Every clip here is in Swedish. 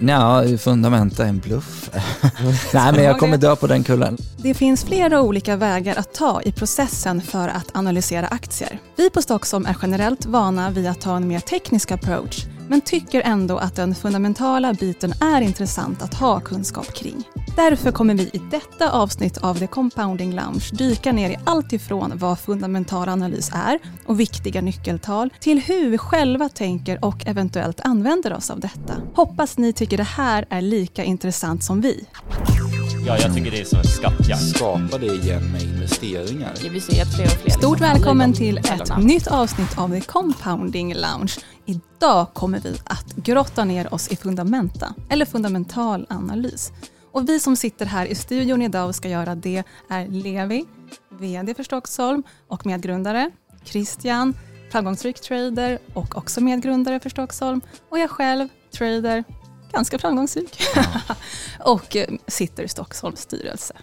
Ja, fundamenta är en bluff. Nej, men jag kommer dö på den kullen. Det finns flera olika vägar att ta i processen för att analysera aktier. Vi på Stockholm är generellt vana vid att ta en mer teknisk approach men tycker ändå att den fundamentala biten är intressant att ha kunskap kring. Därför kommer vi i detta avsnitt av The Compounding Lounge dyka ner i allt ifrån vad fundamental analys är och viktiga nyckeltal till hur vi själva tänker och eventuellt använder oss av detta. Hoppas ni tycker det här är lika intressant som vi. Ja, jag tycker det är som en skattjakt. Skapa det igen med investeringar. Vi ser att fler och fler Stort liksom välkommen till ett nytt avsnitt av The Compounding Lounge. Idag kommer vi att grotta ner oss i fundamenta, eller fundamental analys. Och vi som sitter här i studion idag och ska göra det är Levi, VD för Stockholm och medgrundare, Christian, framgångsrik trader och också medgrundare för Stockholm och jag själv, trader, ganska framgångsrik och eh, sitter i Stockholms styrelse.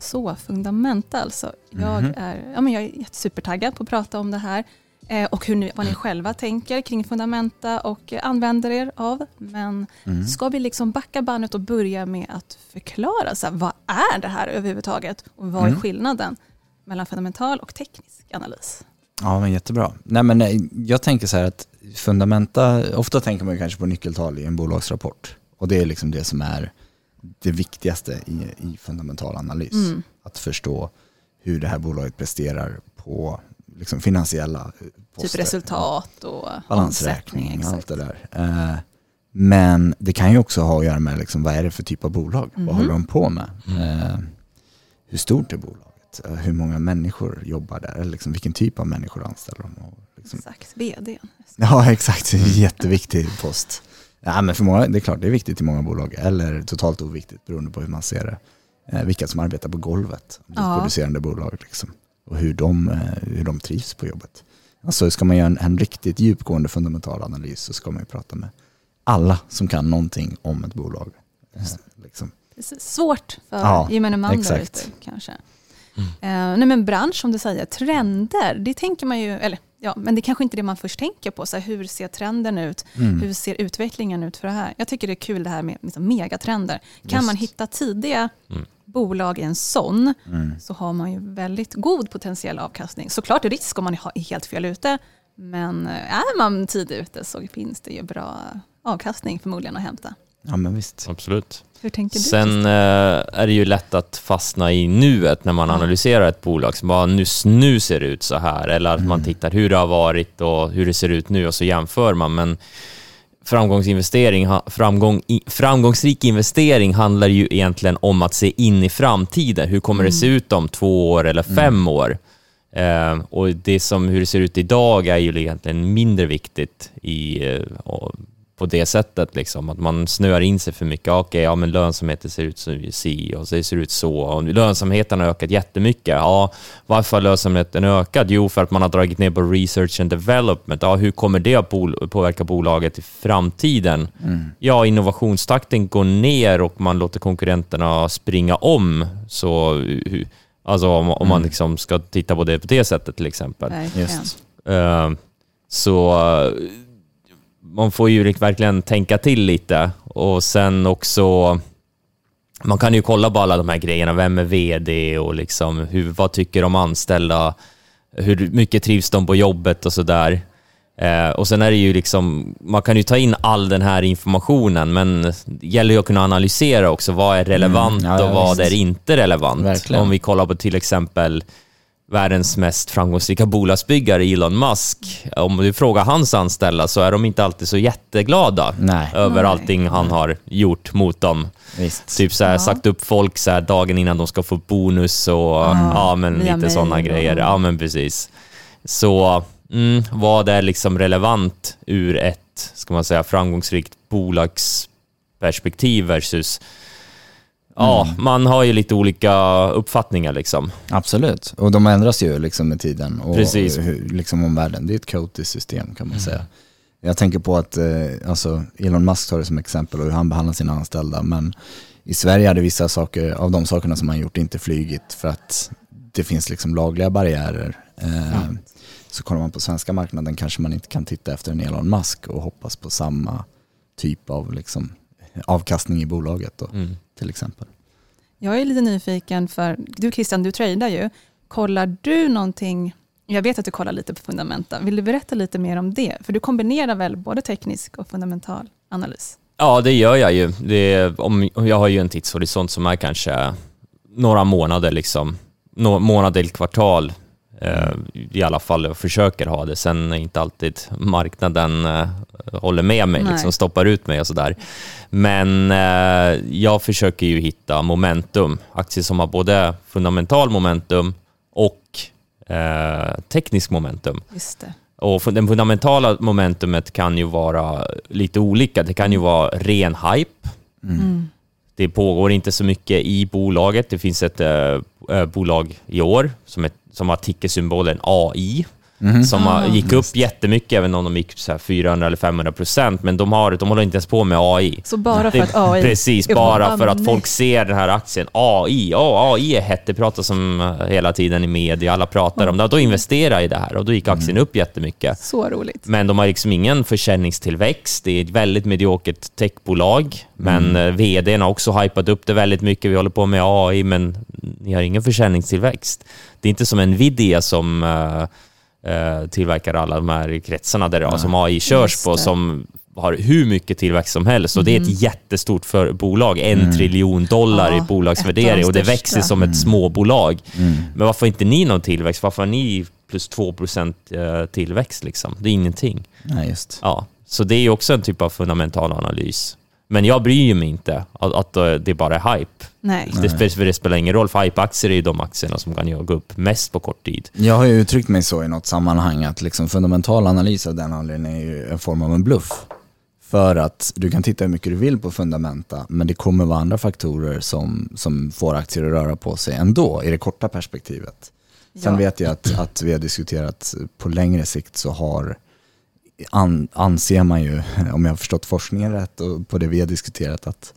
Så, fundamenta alltså. Jag, Mhm. är, ja, men jag är supertaggad på att prata om det här eh, och hur ni, vad ni själva tänker kring fundamenta och eh, använder er av. Men Mm. ska vi liksom backa bandet och börja med att förklara, så här, vad är det här överhuvudtaget och vad är Mm. skillnaden mellan fundamental och teknisk analys? Ja, men jättebra. Nej, men jag tänker så här att fundamenta, ofta tänker man kanske på nyckeltal i en bolagsrapport. Och det är liksom det som är det viktigaste i, i fundamental analys. Mm. Att förstå hur det här bolaget presterar på liksom finansiella eh, poster. Typ resultat och balansräkning, exakt. allt det där. Eh, Men det kan ju också ha att göra med liksom, vad är det för typ av bolag? Mhm. Vad håller de på med? Eh, Hur stort är bolaget? Eh, Hur många människor jobbar där? Eller liksom, vilken typ av människor anställer de? Och liksom, Exakt, vd. ja, exakt. Det är en jätteviktig post. Ja, men för många, det är klart, det är viktigt i många bolag. Eller totalt oviktigt beroende på hur man ser det. Eh, vilka som arbetar på golvet. Ja. producerande bolag. Liksom. Och hur de, eh, hur de trivs på jobbet. Alltså ska man göra en, en riktigt djupgående fundamental analys så ska man ju prata med alla som kan någonting om ett bolag. Eh, liksom. Svårt för Ja, gemene man där exakt. ute kanske. Eh, nej men bransch som du säger, trender, det tänker man ju, eller ja, men det är kanske inte det man först tänker på. Så här, hur ser trenden ut? Mm. Hur ser utvecklingen ut för det här? Jag tycker det är kul det här med liksom, megatrender. Kan Just. man hitta tidiga Mm. bolag i en sån Mm. så har man ju väldigt god potentiell avkastning. Såklart är risk om man är helt fel ute, men eh, är man tidigt ute så finns det ju bra avkastning förmodligen att hämta. Ja men visst. Absolut. Hur tänker du? Sen eh, är det ju lätt att fastna i nuet när man analyserar ett bolag som bara nu, nu ser det ut så här. Eller att man Mm. tittar hur det har varit och hur det ser ut nu och så jämför man. Men framgångsinvestering, framgång, framgångsrik investering handlar ju egentligen om att se in i framtiden. Hur kommer det se ut om två år eller fem år? Eh, och det som, hur det ser ut idag är ju egentligen mindre viktigt i, eh, och på det sättet. Liksom. Att man snöar in sig för mycket. Okej, ja, men lönsamheten ser ut som si och det ser ut så. Och lönsamheten har ökat jättemycket. Ja, varför har lönsamheten ökat? Jo, för att man har dragit ner på research and development. Ja, hur kommer det att påverka bolaget i framtiden? Mm. Ja, innovationstakten går ner och man låter konkurrenterna springa om. Så, alltså om, om man Mm. liksom ska titta på det på det sättet till exempel. Verkligen. Just. Eh, så man får ju verkligen tänka till lite och sen också man kan ju kolla på alla de här grejerna. Vem är VD och liksom hur, vad tycker de anställda? Hur mycket trivs de på jobbet och sådär. Eh, och sen är det ju liksom, man kan ju ta in all den här informationen, men det gäller ju att kunna analysera också. Vad är relevant Mm, ja, ja, och vad visst. är inte relevant? Verkligen. Om vi kollar på till exempel världens mest framgångsrika bolagsbyggare Elon Musk. Om du frågar hans anställda så är de inte alltid så jätteglada Nej, över Nej. allting han har gjort mot dem. visst. Typ så här, Ja. sagt upp folk så här, dagen innan de ska få bonus och ja, men via lite sådana grejer. Ja, men precis. Så mm, vad är liksom relevant ur ett, ska man säga, framgångsrikt bolagsperspektiv versus Ja, Mm. man har ju lite olika uppfattningar liksom. Absolut, och de ändras ju liksom med tiden och Precis. hur, liksom omvärlden. Det är ett kaotiskt system kan man säga. Jag tänker på att eh, alltså Elon Musk tar det som exempel och hur han behandlar sina anställda. Men i Sverige hade vissa saker, av de sakerna som han gjort inte flygit för att det finns liksom lagliga barriärer. Eh, Så kollar man på svenska marknaden kanske man inte kan titta efter en Elon Musk och hoppas på samma typ av liksom avkastning i bolaget Mm. Till exempel. Jag är lite nyfiken, för du Christian, du tradar ju. Kollar du någonting, jag vet att du kollar lite på fundamenta, vill du berätta lite mer om det? För du kombinerar väl både teknisk och fundamental analys? Ja, det gör jag ju. Det, om, jag har ju en tidshorisont som är kanske några månader, liksom. Nå, månad eller kvartal. Eh, I alla fall, jag försöker ha det. Sen är inte alltid marknaden eh, håller med mig, Nej. liksom stoppar ut mig och sådär. Men eh, jag försöker ju hitta momentum. Aktier som har både fundamental momentum och eh, teknisk momentum. Just det. Och den fundamentala momentumet kan ju vara lite olika. Det kan ju vara ren hype. Mm. Det pågår inte så mycket i bolaget. Det finns ett eh, bolag i år som, är, som har tickersymbolen AI. Som har, Ah. gick upp jättemycket, även om de gick så här 400 eller 500 procent. Men de, har, de håller inte ens på med AI. Så bara för att AI... Precis, bara för att folk ser den här aktien. AI, ja AI är hett, det pratas om eh, hela tiden i media, alla pratar om det. Då investerar i det här och då gick aktien upp jättemycket. Så roligt. Men de har liksom ingen försäljningstillväxt. Det är ett väldigt mediokert techbolag. Men Mm. eh, vdn har också hypat upp det väldigt mycket. Vi håller på med AI, men ni har ingen försäljningstillväxt. Det är inte som Nvidia som eh, tillverkar alla de här kretsarna där, som AI körs på, som har hur mycket tillväxt som helst. Och det är ett jättestort för bolag. En Mm. triljon dollar Ja, i bolagsvärdering de och det växer som ett småbolag. Mm. Men varför inte ni någon tillväxt? Varför har ni plus 2 eh, tillväxt? Liksom? Det är ingenting. Nej, just. Ja, så det är också en typ av fundamental analys. Men jag bryr mig inte att, att eh, det bara är hype. Nej. Det, spe- det spelar ingen roll, för hypeaktier är ju de aktierna som kan gå upp mest på kort tid. Jag har ju uttryckt mig så i något sammanhang att liksom fundamental analys av den anledningen är ju en form av en bluff. För att du kan titta hur mycket du vill på fundamenta, men det kommer vara andra faktorer som, som får aktier att röra på sig ändå i det korta perspektivet. Sen Ja. vet jag att, att vi har diskuterat på längre sikt så har an, anser man ju, om jag har förstått forskningen rätt och på det vi har diskuterat, att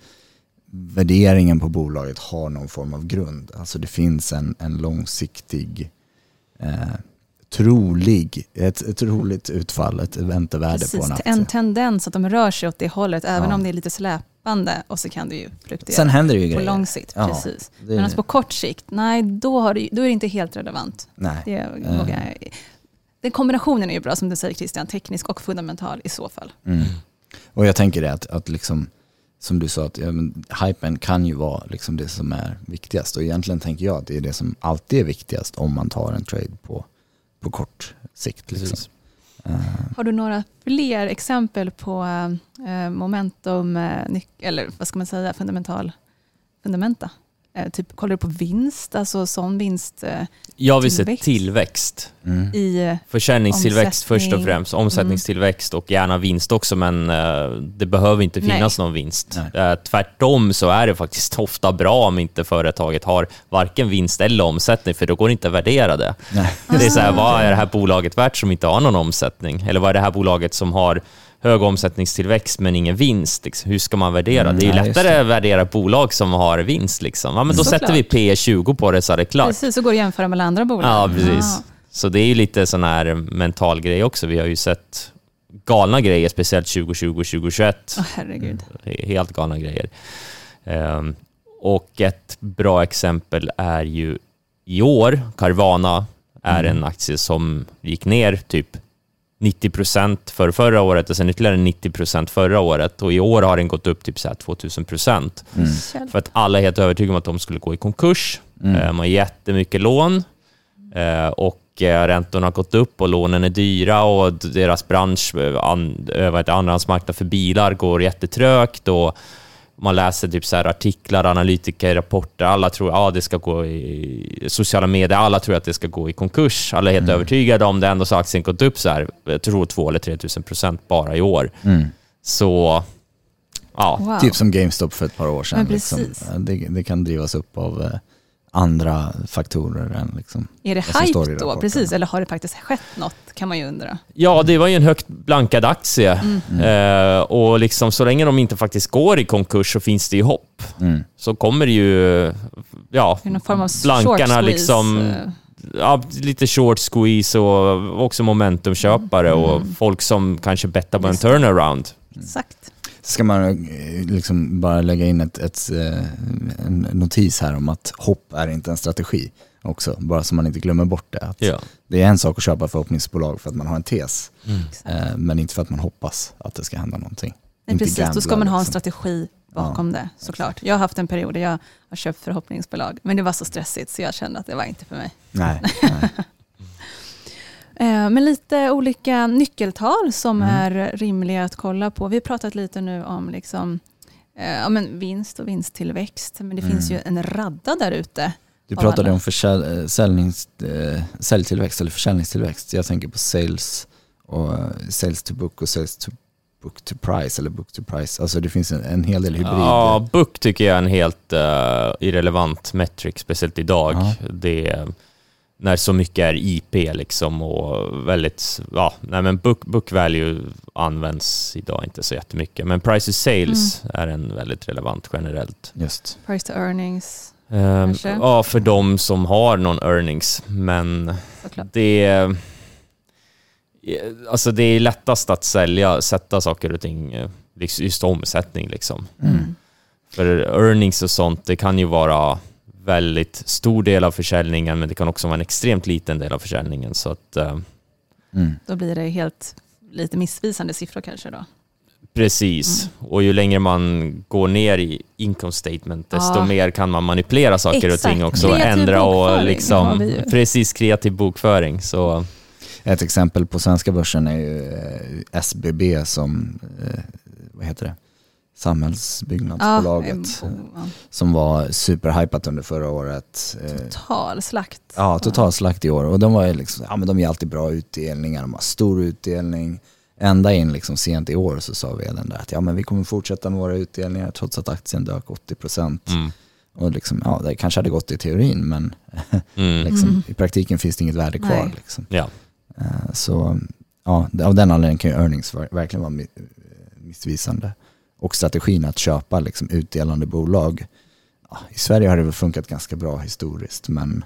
värderingen på bolaget har någon form av grund. Alltså det finns en, en långsiktig, eh, trolig, ett, ett troligt utfall, ett väntevärde på Precis, en aktie. en tendens att de rör sig åt det hållet, även Ja. om det är lite släpande och så kan det ju fluktuera Sen händer det ju på grejer. lång sikt. Ja, Precis. det Men alltså på kort sikt, nej, då, det, då är det inte helt relevant. Nej. Det, vågar jag- den kombinationen är ju bra, som du säger Christian, teknisk och fundamental i så fall. Mm. Och jag tänker det att, att liksom, som du sa, att ja, men, hypen kan ju vara liksom det som är viktigast. Och egentligen tänker jag att det är det som alltid är viktigast om man tar en trade på, på kort sikt. Liksom. Eh, Har du några fler exempel på eh, momentum, nyc- eller vad ska man säga, fundamental, fundamenta? Eh, typ, kollar du på vinst, alltså sån vinst Jag vill se Tillväxt. mm. i... eh, Försäljningstillväxt först och främst, omsättningstillväxt och gärna vinst också, men eh, det behöver inte finnas någon vinst. Nej. Tvärtom så är det faktiskt ofta bra om inte företaget har varken vinst eller omsättning, för då går det inte att värdera det. Nej. Det är så här, Ah. vad är det här bolaget värt som inte har någon omsättning? Eller vad är det här bolaget som har hög omsättningstillväxt men ingen vinst? Liksom? Hur ska man värdera? Mm, det är ja, lättare att värdera bolag som har vinst. Liksom. Ja, men då Såklart. sätter vi P 20 på det så är det klart. Precis, så går det att jämföra med andra bolag. Ja, precis. Ah. Så det är ju lite sån här mental grej också. Vi har ju sett galna grejer, speciellt 2020 och 2021. Åh, herregud. Är Helt galna grejer. Ehm, och ett bra exempel är ju i år, Carvana är en aktie som gick ner typ 90% för förra året och sen ytterligare 90% förra året och i år har den gått upp typ så här 2000%. Mm. Kjell. För att alla är helt övertygade om att de skulle gå i konkurs. Mm. Eh, De har jättemycket lån eh, och eh, räntorna har gått upp och lånen är dyra och deras bransch, an, andrahandsmarknad för bilar går jättetrögt och man läser typ så här artiklar, analytiker, rapporter. Alla tror att ah, det ska gå i sociala medier. Alla tror att det ska gå i konkurs. Alla är helt övertygade om det. Ändå så har aktien gått upp så här, jag tror 2 eller 3 tusen procent bara i år. Mm. Så ja, Wow. Typ som GameStop för ett par år sedan. Liksom. Det, det kan drivas upp av eh, andra faktorer än liksom. Är det vad som står i hype då? Precis, eller har det faktiskt skett något? Kan man ju undra. Ja, det var ju en högt blankad aktie. Eh, och liksom, så länge de inte faktiskt går i konkurs så finns det ju hopp. Mm. Så kommer det ju, ja, Är det någon form av blankarna short squeeze, liksom, eh, ja, lite short squeeze och också momentumköpare och folk som kanske bettar på en turnaround. Exakt. Ska man eh, liksom bara lägga in ett, ett, eh, en notis här om att hopp är inte en strategi också, bara så man inte glömmer bort det. Att Ja. Det är en sak att köpa förhoppningsbolag för att man har en tes, Mm. eh, men inte för att man hoppas att det ska hända någonting. Nej, Inte precis, då ska gambla, man ha en liksom. strategi bakom det såklart. Jag har haft en period där jag har köpt förhoppningsbolag, men det var så stressigt så jag kände att det var inte för mig. Nej, nej. Eh, Men lite olika nyckeltal som Mm. är rimliga att kolla på. Vi har pratat lite nu om liksom, eh, ja, men vinst och vinsttillväxt, men det Mm. finns ju en radda där ute. Du pratade alla. om försäl- eh, säljnings, säljtillväxt eller försäljningstillväxt. Jag tänker på sales och sales to book och sales to book to price eller book to price. Alltså det finns en, en hel del hybrider. Ja, book tycker jag är en helt uh, irrelevant metric, speciellt idag. Ja. Det är, när så mycket är IP liksom och väldigt, ja, nej men book, book value används idag inte så jättemycket. Men price to sales är en väldigt relevant generellt. Just. Price to earnings, Kanske. ja, för de som har någon earnings, men såklart. det är, alltså det är lättast att sälja, sätta saker och ting, eh, liksom just omsättning liksom. Mm. För earnings och sånt, det kan ju vara väldigt stor del av försäljningen, men det kan också vara en extremt liten del av försäljningen. Så att, eh, Mm. Då blir det helt lite missvisande siffror kanske då. precis. Och ju längre man går ner i income statement, desto Ja. mer kan man manipulera saker och Exakt. ting också. Kreativ ändra och liksom, precis kreativ bokföring. Så, Ett exempel på svenska börsen är ju eh, SBB som, eh, vad heter det, Samhällsbyggnadsbolaget. Ja, eh, ja. Som var superhypat under förra året. Eh, Total slakt. Ja, total slakt i år. Och de var liksom, ja men de ger alltid bra utdelningar, de har stor utdelning. Ända in liksom sent i år så sa vdn där att ja men vi kommer fortsätta med våra utdelningar trots att aktien dök 80%. mm, Och liksom, ja det kanske hade gått i teorin men mm, liksom, Mm. i praktiken finns det inget värde kvar. Nej. Liksom. ja. Eh, Så ja, av den anledningen kan ju earnings ver- verkligen vara mi- missvisande. Och strategin att köpa liksom utdelande bolag, ja, i Sverige har det väl funkat ganska bra historiskt men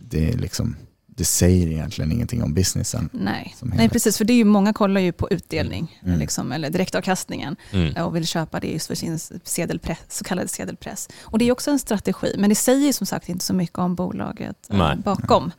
det, är liksom, det säger egentligen ingenting om businessen. Nej. Nej, precis. För det är ju, många kollar ju på utdelning, Mm. liksom, eller direktavkastningen, Mm. och vill köpa det just för sin sedelpress, så kallade sedelpress. Och det är också en strategi, men det säger som sagt inte så mycket om bolaget eh, Nej. bakom.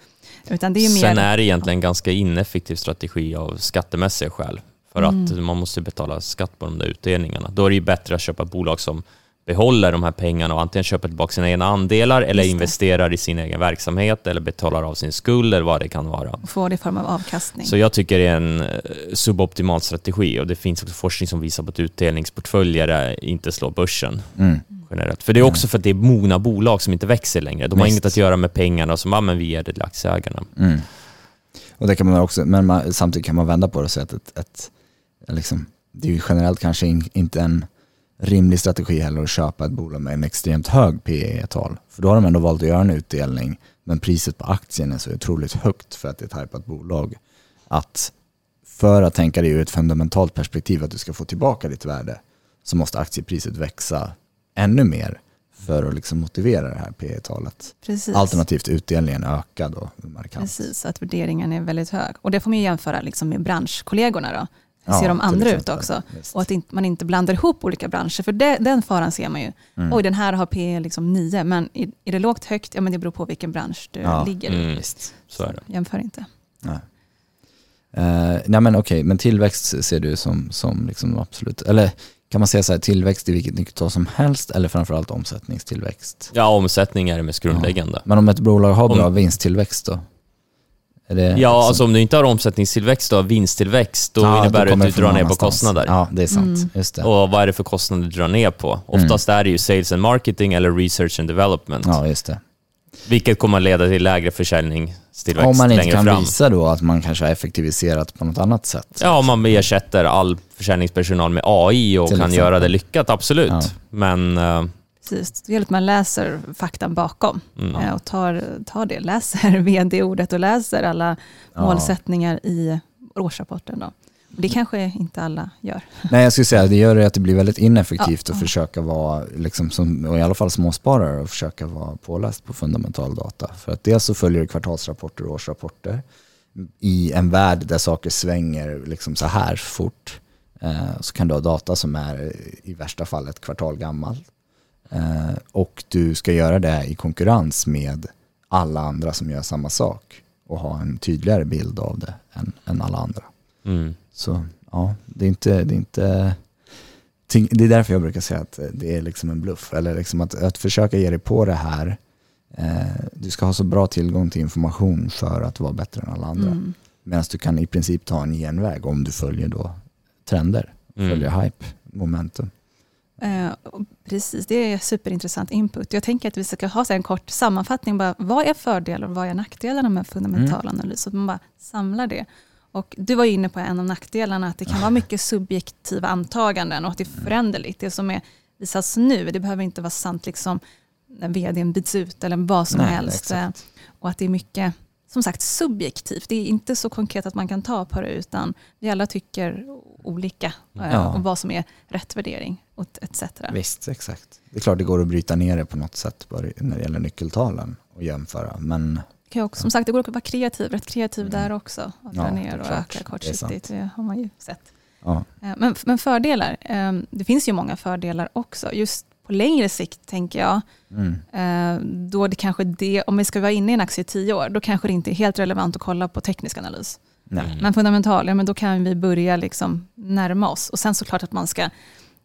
Utan det är ju Sen mer... är det egentligen en ganska ineffektiv strategi av skattemässiga skäl. För Mm. att man måste betala skatt på de där utdelningarna. Då är det ju bättre att köpa bolag som behåller de här pengarna och antingen köper tillbaka sina egna andelar eller investerar i sin egen verksamhet eller betalar av sin skuld eller vad det kan vara. Få det i form av avkastning. Så jag tycker det är en eh, suboptimal strategi och det finns också forskning som visar på att utdelningsportföljer inte slår börsen Mm. generellt. För det är också för att det är mogna bolag som inte växer längre. De har Visst. inget att göra med pengarna som, ja men vi ger det till aktieägarna. Mm. Och det kan man också, men man, samtidigt kan man vända på det och säga att ett, ett, liksom, det är ju generellt kanske in, inte en rimlig strategi heller att köpa ett bolag med en extremt hög PE-tal. För då har de ändå valt att göra en utdelning, men priset på aktien är så otroligt högt för att det är ett hypat bolag. Att för att tänka det ur ett fundamentalt perspektiv att du ska få tillbaka ditt värde så måste aktiepriset växa ännu mer för att liksom motivera det här PE-talet. Precis. Alternativt utdelningen öka då markant. Precis, att värderingen är väldigt hög. Och det får man ju jämföra liksom med branschkollegorna då. Hur Ja, ser de andra ut också? Visst. Och att man inte blandar ihop olika branscher, för det, den faran ser man ju. Mm. Oj, den här har P liksom 9, men är, det lågt högt? Ja, men det beror på vilken bransch du Ja, ligger i. Mm, så är det. Jämför inte. Nej. Eh, nej men okej, men tillväxt ser du som, som liksom absolut, eller kan man säga så här, tillväxt i vilket nyckeltal som helst eller framförallt omsättningstillväxt? Ja, omsättning är det mest grundläggande. Men om ett bolag har bra Om- vinst-tillväxt då? Är det Ja, alltså om du inte har omsättningstillväxt och vinsttillväxt, då Ja, innebär det att du drar ner på kostnader. Ja, det är sant. Mm. Just det. Och vad är det för kostnader du drar ner på? Oftast är det ju sales and marketing eller research and development. Ja, just det. Vilket kommer att leda till lägre försäljningstillväxt Om man inte längre kan fram. visa då att man kanske har effektiviserat på något annat sätt. Ja, om man ersätter all försäljningspersonal med AI och Till kan exempel. göra det lyckat, absolut. Ja. Men eh, Precis. Det gäller att man läser faktan bakom Mm. eh, och tar, tar det, läser vd-ordet och läser alla Ja. målsättningar i årsrapporten. Då. Och det kanske inte alla gör. Nej, jag skulle säga det gör det att det blir väldigt ineffektivt Ja. att försöka vara, liksom som, och i alla fall småsparare, och försöka vara påläst på fundamental data. För att dels så följer du kvartalsrapporter och årsrapporter i en värld där saker svänger liksom så här fort. Eh, så kan du ha data som är i värsta fall ett kvartal gammal. Eh, och du ska göra det i konkurrens med alla andra som gör samma sak och ha en tydligare bild av det än, än alla andra. Mm. Så ja, det är inte, det är inte det är därför jag brukar säga att det är liksom en bluff. Eller liksom att, att försöka ge dig på det här. Eh, du ska ha så bra tillgång till information för att vara bättre än alla andra. Mm. Medan du kan i princip ta en genväg om du följer då trender, Mm. följer hype, momentum. Eh, precis, det är superintressant input. Jag tänker att vi ska ha en kort sammanfattning. Bara, vad är fördelar och vad är nackdelarna med fundamental analys? Så att man bara samlar det. Och du var inne på en av nackdelarna, att det kan vara mycket subjektiva antaganden och att det är föränderligt. Det som är, visas nu, det behöver inte vara sant liksom, när vdn byts ut eller vad som Nej, helst. exakt. Eh, Och att det är mycket, som sagt, subjektivt. Det är inte så konkret att man kan ta på det, utan vi alla tycker olika. eh, Ja. Och vad som är rätt värdering, och etc. Visst, exakt. Det är klart det går att bryta ner det på något sätt när det gäller nyckeltalen och jämföra. Men kan ju också, som sagt, det går att vara kreativ, rätt kreativ där också. Att Ja, dra det ner och klart. öka Det kortsiktigt, det, har man ju sett. ja, Eh, Men, men fördelar, eh, det finns ju många fördelar också. Just på längre sikt tänker jag, mm. eh, då det kanske det, om vi ska vara inne i en aktie i tio år, då kanske det inte är helt relevant att kolla på teknisk analys. nej. Mm. Men fundamental, ja, men då kan vi börja liksom närma oss. Och sen såklart att man ska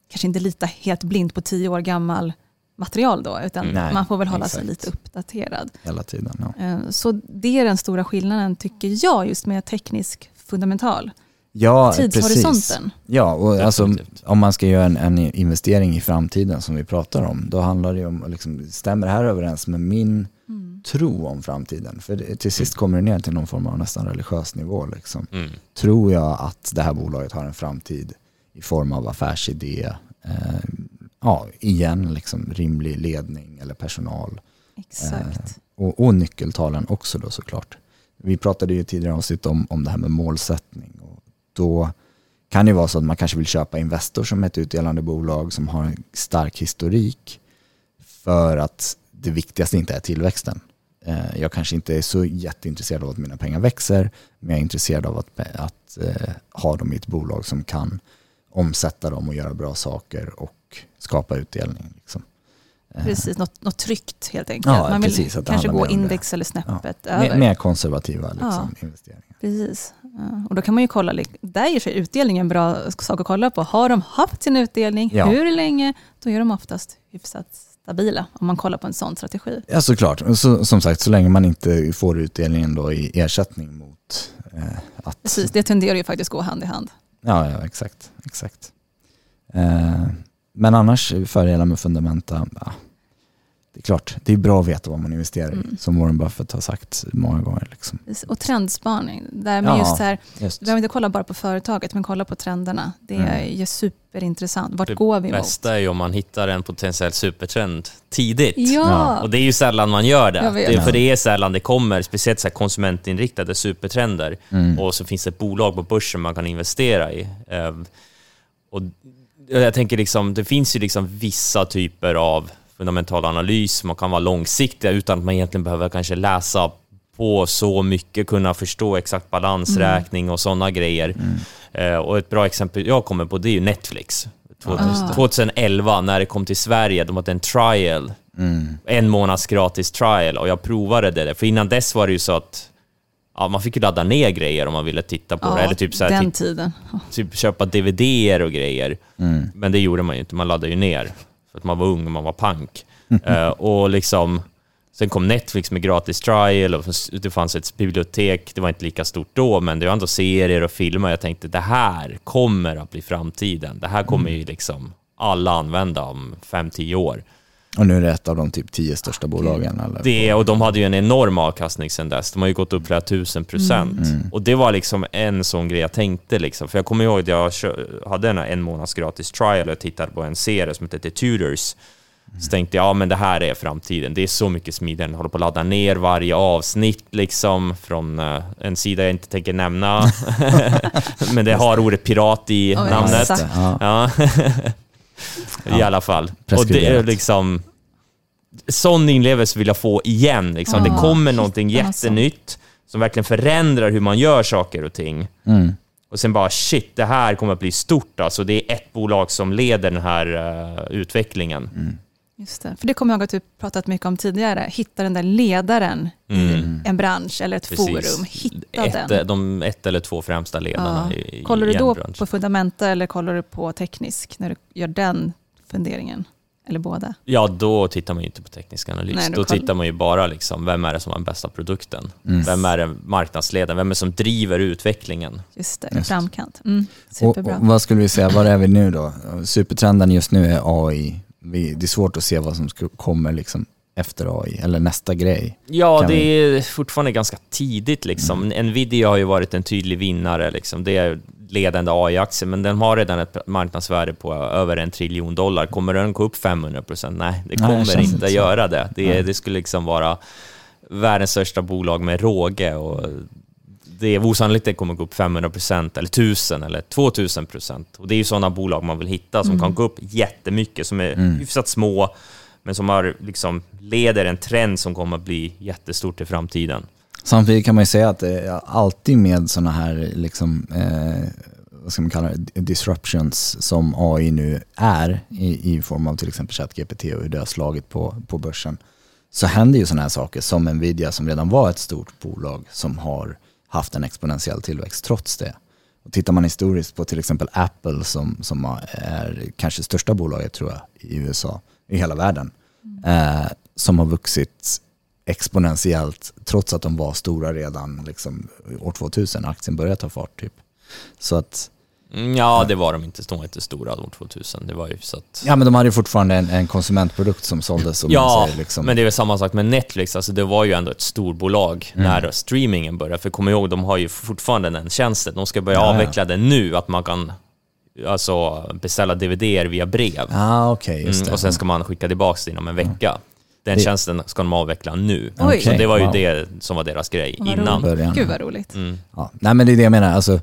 kanske inte lita helt blint på tio år gammal material då, utan Mm. Nej, man får väl hålla sig exakt. lite uppdaterad. hela tiden. Ja. Eh, Så det är den stora skillnaden tycker jag just med teknisk fundamental. Ja, precis. Tidshorisonten. Ja, och alltså, om man ska göra en, en investering i framtiden som vi pratar om, då handlar det ju om, liksom, stämmer det här överens med min Mm. tro om framtiden? För det, till sist kommer det ner till någon form av nästan religiös nivå. Liksom. Mm. Tror jag att det här bolaget har en framtid i form av affärsidé, eh, ja, igen, liksom, rimlig ledning eller personal Exakt. och, och nyckeltalen också då såklart. Vi pratade ju tidigare avsnitt om, om det här med målsättning. Och då kan det vara så att man kanske vill köpa Investor som ett utdelande bolag som har en stark historik för att det viktigaste inte är tillväxten. Eh, Jag kanske inte är så jätteintresserad av att mina pengar växer, men jag är intresserad av att, att eh, ha dem i ett bolag som kan omsätta dem och göra bra saker och skapa utdelning. Liksom. Eh, Precis, något, något tryggt helt enkelt. Ja, Man vill precis, kanske gå om det. index eller snäppet Mer, över. mer konservativa liksom, investeringar. Precis. Ja, Och då kan man ju kolla, där är sig utdelning en bra sak att kolla på. Har de haft sin utdelning? Ja. Hur länge? Då är de oftast hyfsat stabila om man kollar på en sån strategi. Ja såklart, så, som sagt så länge man inte får utdelningen då i ersättning mot eh, att... Precis, det tenderar ju faktiskt gå hand i hand. Ja, ja exakt. exakt. Eh, men annars fördelar med fundamenta, ja, det är klart, det är bra att veta vad man investerar i, Mm. som Warren Buffett har sagt många gånger. Liksom. Och trendspaning, där med Ja. just här, Just. du behöver inte kolla bara på företaget, men kolla på trenderna. Det är Mm. ju superintressant. Vart Det går vi mot? bästa är ju om man hittar en potentiell supertrend tidigt. Ja, Och det är ju sällan man gör det. Det är, för det är sällan det kommer, speciellt så här konsumentinriktade supertrender. Mm. Och så finns det ett bolag på börsen man kan investera i. Eh, Och jag tänker liksom, det finns ju liksom vissa typer av fundamental analys, man kan vara långsiktiga utan att man egentligen behöver kanske läsa på så mycket, kunna förstå exakt balansräkning och sådana grejer. Eh, Och ett bra exempel jag kommer på det är ju Netflix. Två- Ah. 2011 när det kom till Sverige, de hade en trial Mm. en månads gratis trial och jag provade det. För innan dess var det ju så att ja, man fick ju ladda ner grejer om man ville titta på det. Eller typ, så här, typ, typ köpa DVD-er och grejer. Mm. Men det gjorde man ju inte, man laddade ju ner. För att man var ung och man var pank. Eh, och liksom, sen kom Netflix med gratis trial och det fanns ett bibliotek. Det var inte lika stort då, men det var ändå serier och filmer. Jag tänkte det här kommer att bli framtiden. Det här kommer ju liksom alla använda om 5-10 år. Och nu är det ett av de typ tio största bolagen. Eller? Det, och de hade ju en enorm avkastning sen dess. De har ju gått upp flera tusen procent. Och det var liksom en sån grej jag tänkte liksom. För jag kommer ihåg att jag hade en, en månads gratis trial och tittade på en serie som heter The Tudors. Så tänkte jag, ja men det här är framtiden. Det är så mycket smidigare. Jag håller på att ladda ner varje avsnitt liksom från eh, en sida jag inte tänker nämna. men det har ordet pirat i Oj, namnet. Ja. Ja. I alla fall. Och det är liksom... Sån inlevelse vill jag få igen. Liksom. Ja, det kommer shit, någonting alltså. jättenytt som verkligen förändrar hur man gör saker och ting. Mm. Och sen bara shit, det här kommer att bli stort. Alltså, det är ett bolag som leder den här uh, utvecklingen. Mm. Just det. För det kommer jag ihåg att du pratat mycket om tidigare. Hitta den där ledaren Mm. i en bransch eller ett Precis. forum. Hitta Ett, den. de ett eller två främsta ledarna Ja. i, Kollar i du en då bransch. på fundamenta eller kollar du på teknisk när du gör den funderingen? Eller båda? Ja, då tittar man ju inte på teknisk analys. Nej, då då tittar man ju bara liksom, vem är det som har den bästa produkten? Mm. Vem är det marknadsledaren? Vem är det som driver utvecklingen? Just det, Just. framkant. Mm, Och, superbra. och vad skulle vi säga, var är vi nu då? Supertrenden just nu är AI. Vi, det är svårt att se vad som ska, kommer liksom efter AI, eller nästa grej. Ja, Kan det vi- är fortfarande ganska tidigt. Liksom. Nvidia har ju varit en tydlig vinnare. Liksom. Det är ledande AI-aktie, men den har redan ett marknadsvärde på över en triljon dollar. Kommer den gå upp 500 procent? Nej, det Nej, kommer känns inte att göra det. Det, Nej. det skulle liksom vara världens största bolag med råge. Och det är osannolikt att det kommer gå upp 500 procent, eller 1000 eller 2000 procent. Och det är ju sådana bolag man vill hitta som Mm. kan gå upp jättemycket, som är Mm. hyfsat små, men som har, liksom, leder en trend som kommer att bli jättestort i framtiden. Samtidigt kan man ju säga att alltid med sådana här, liksom, eh, vad ska man kalla det, disruptions som AI nu är i, i form av till exempel ChatGPT och hur det har slagit på, på börsen. Så händer ju sådana här saker som Nvidia som redan var ett stort bolag som har haft en exponentiell tillväxt trots det. Och tittar man historiskt på till exempel Apple som, som är kanske största bolaget tror jag i USA, i hela världen, eh, som har vuxit exponentiellt trots att de var stora redan liksom, år 2000, aktien började ta fart typ. Så att, Mm, Ja, det var de inte. De var inte stora år 2000. Det var ju så att... ja men de hade ju fortfarande en, en konsumentprodukt som såldes som Ja, säger, liksom. men det är väl samma sak med Netflix. Alltså det var ju ändå ett storbolag Mm. när streamingen började. För kom ihåg, de har ju fortfarande den tjänsten. De ska börja Ja, ja. avveckla den nu, att man kan alltså, beställa DVD via brev. ah, okej, just Mm, och sen ska man skicka tillbaka det inom en vecka. Den Det- tjänsten ska de avveckla nu. Oj. Så det var ju Wow. det som var deras grej Vad innan. roligt. Början. Gud vad roligt. Mm. Ja. Nej men det är det jag menar, alltså,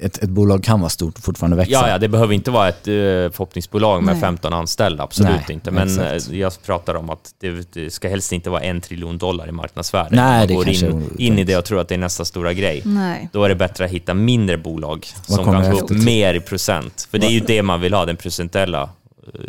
ett, ett bolag kan vara stort och fortfarande växa. Ja, ja, det behöver inte vara ett uh, förhoppningsbolag med Nej. 15 anställda, absolut Nej, inte. Men exakt. eh, jag pratar om att det, det ska helst inte vara en triljon dollar i marknadsvärde. Nej, Man det går in, in i det och tror att det är nästa stora grej. Nej. Då är det bättre att hitta mindre bolag Vad som kan gå efter upp mer i procent. För det är ju det man vill ha, den procentuella eh, eh,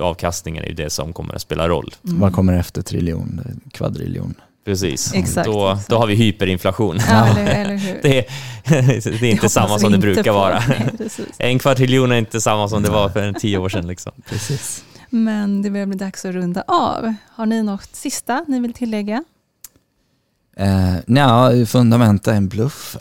avkastningen är ju det som kommer att spela roll. Vad kommer efter triljon, kvadriljon? Precis. Exakt, då, exakt. då har vi hyperinflation. Ja, eller, eller hur? Det, är, det är inte samma som det brukar på. vara. Nej. En kvartiljon är inte samma som det var för en tio år sedan. Liksom. Precis. Men det börjar bli dags att runda av. Har ni något sista ni vill tillägga? Eh, Nja, fundamenta är en bluff.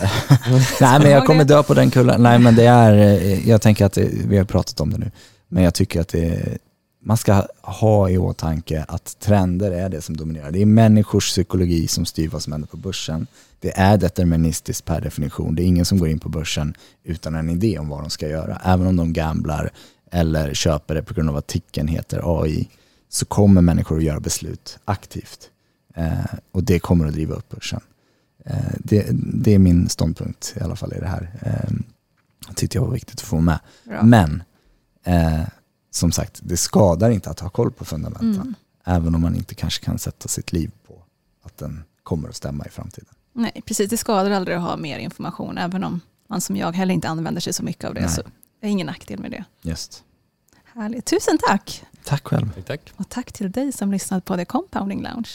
Nej men jag kommer dö på den kullen. Nej men det är, eh, jag tänker att det, vi har pratat om det nu, men jag tycker att det, man ska ha i åtanke att trender är det som dominerar. Det är människors psykologi som styr vad som händer på börsen. Det är deterministiskt per definition. Det är ingen som går in på börsen utan en idé om vad de ska göra. Även om de gamblar eller köper det på grund av att ticken heter AI så kommer människor att göra beslut aktivt. Eh, och det kommer att driva upp börsen. Eh, det, det är min ståndpunkt i alla fall i det här. Eh, tyckte jag var viktigt att få med. Bra. Men eh, som sagt, det skadar inte att ha koll på fundamenten. Mm. Även om man inte kanske kan sätta sitt liv på att den kommer att stämma i framtiden. Nej, precis. Det skadar aldrig att ha mer information, även om man som jag heller inte använder sig så mycket av det. Nej. Så det är ingen nackdel med det. Just. Härligt. Tusen tack! Tack själv. Tack, tack. Och tack till dig som lyssnat på The Compounding Lounge.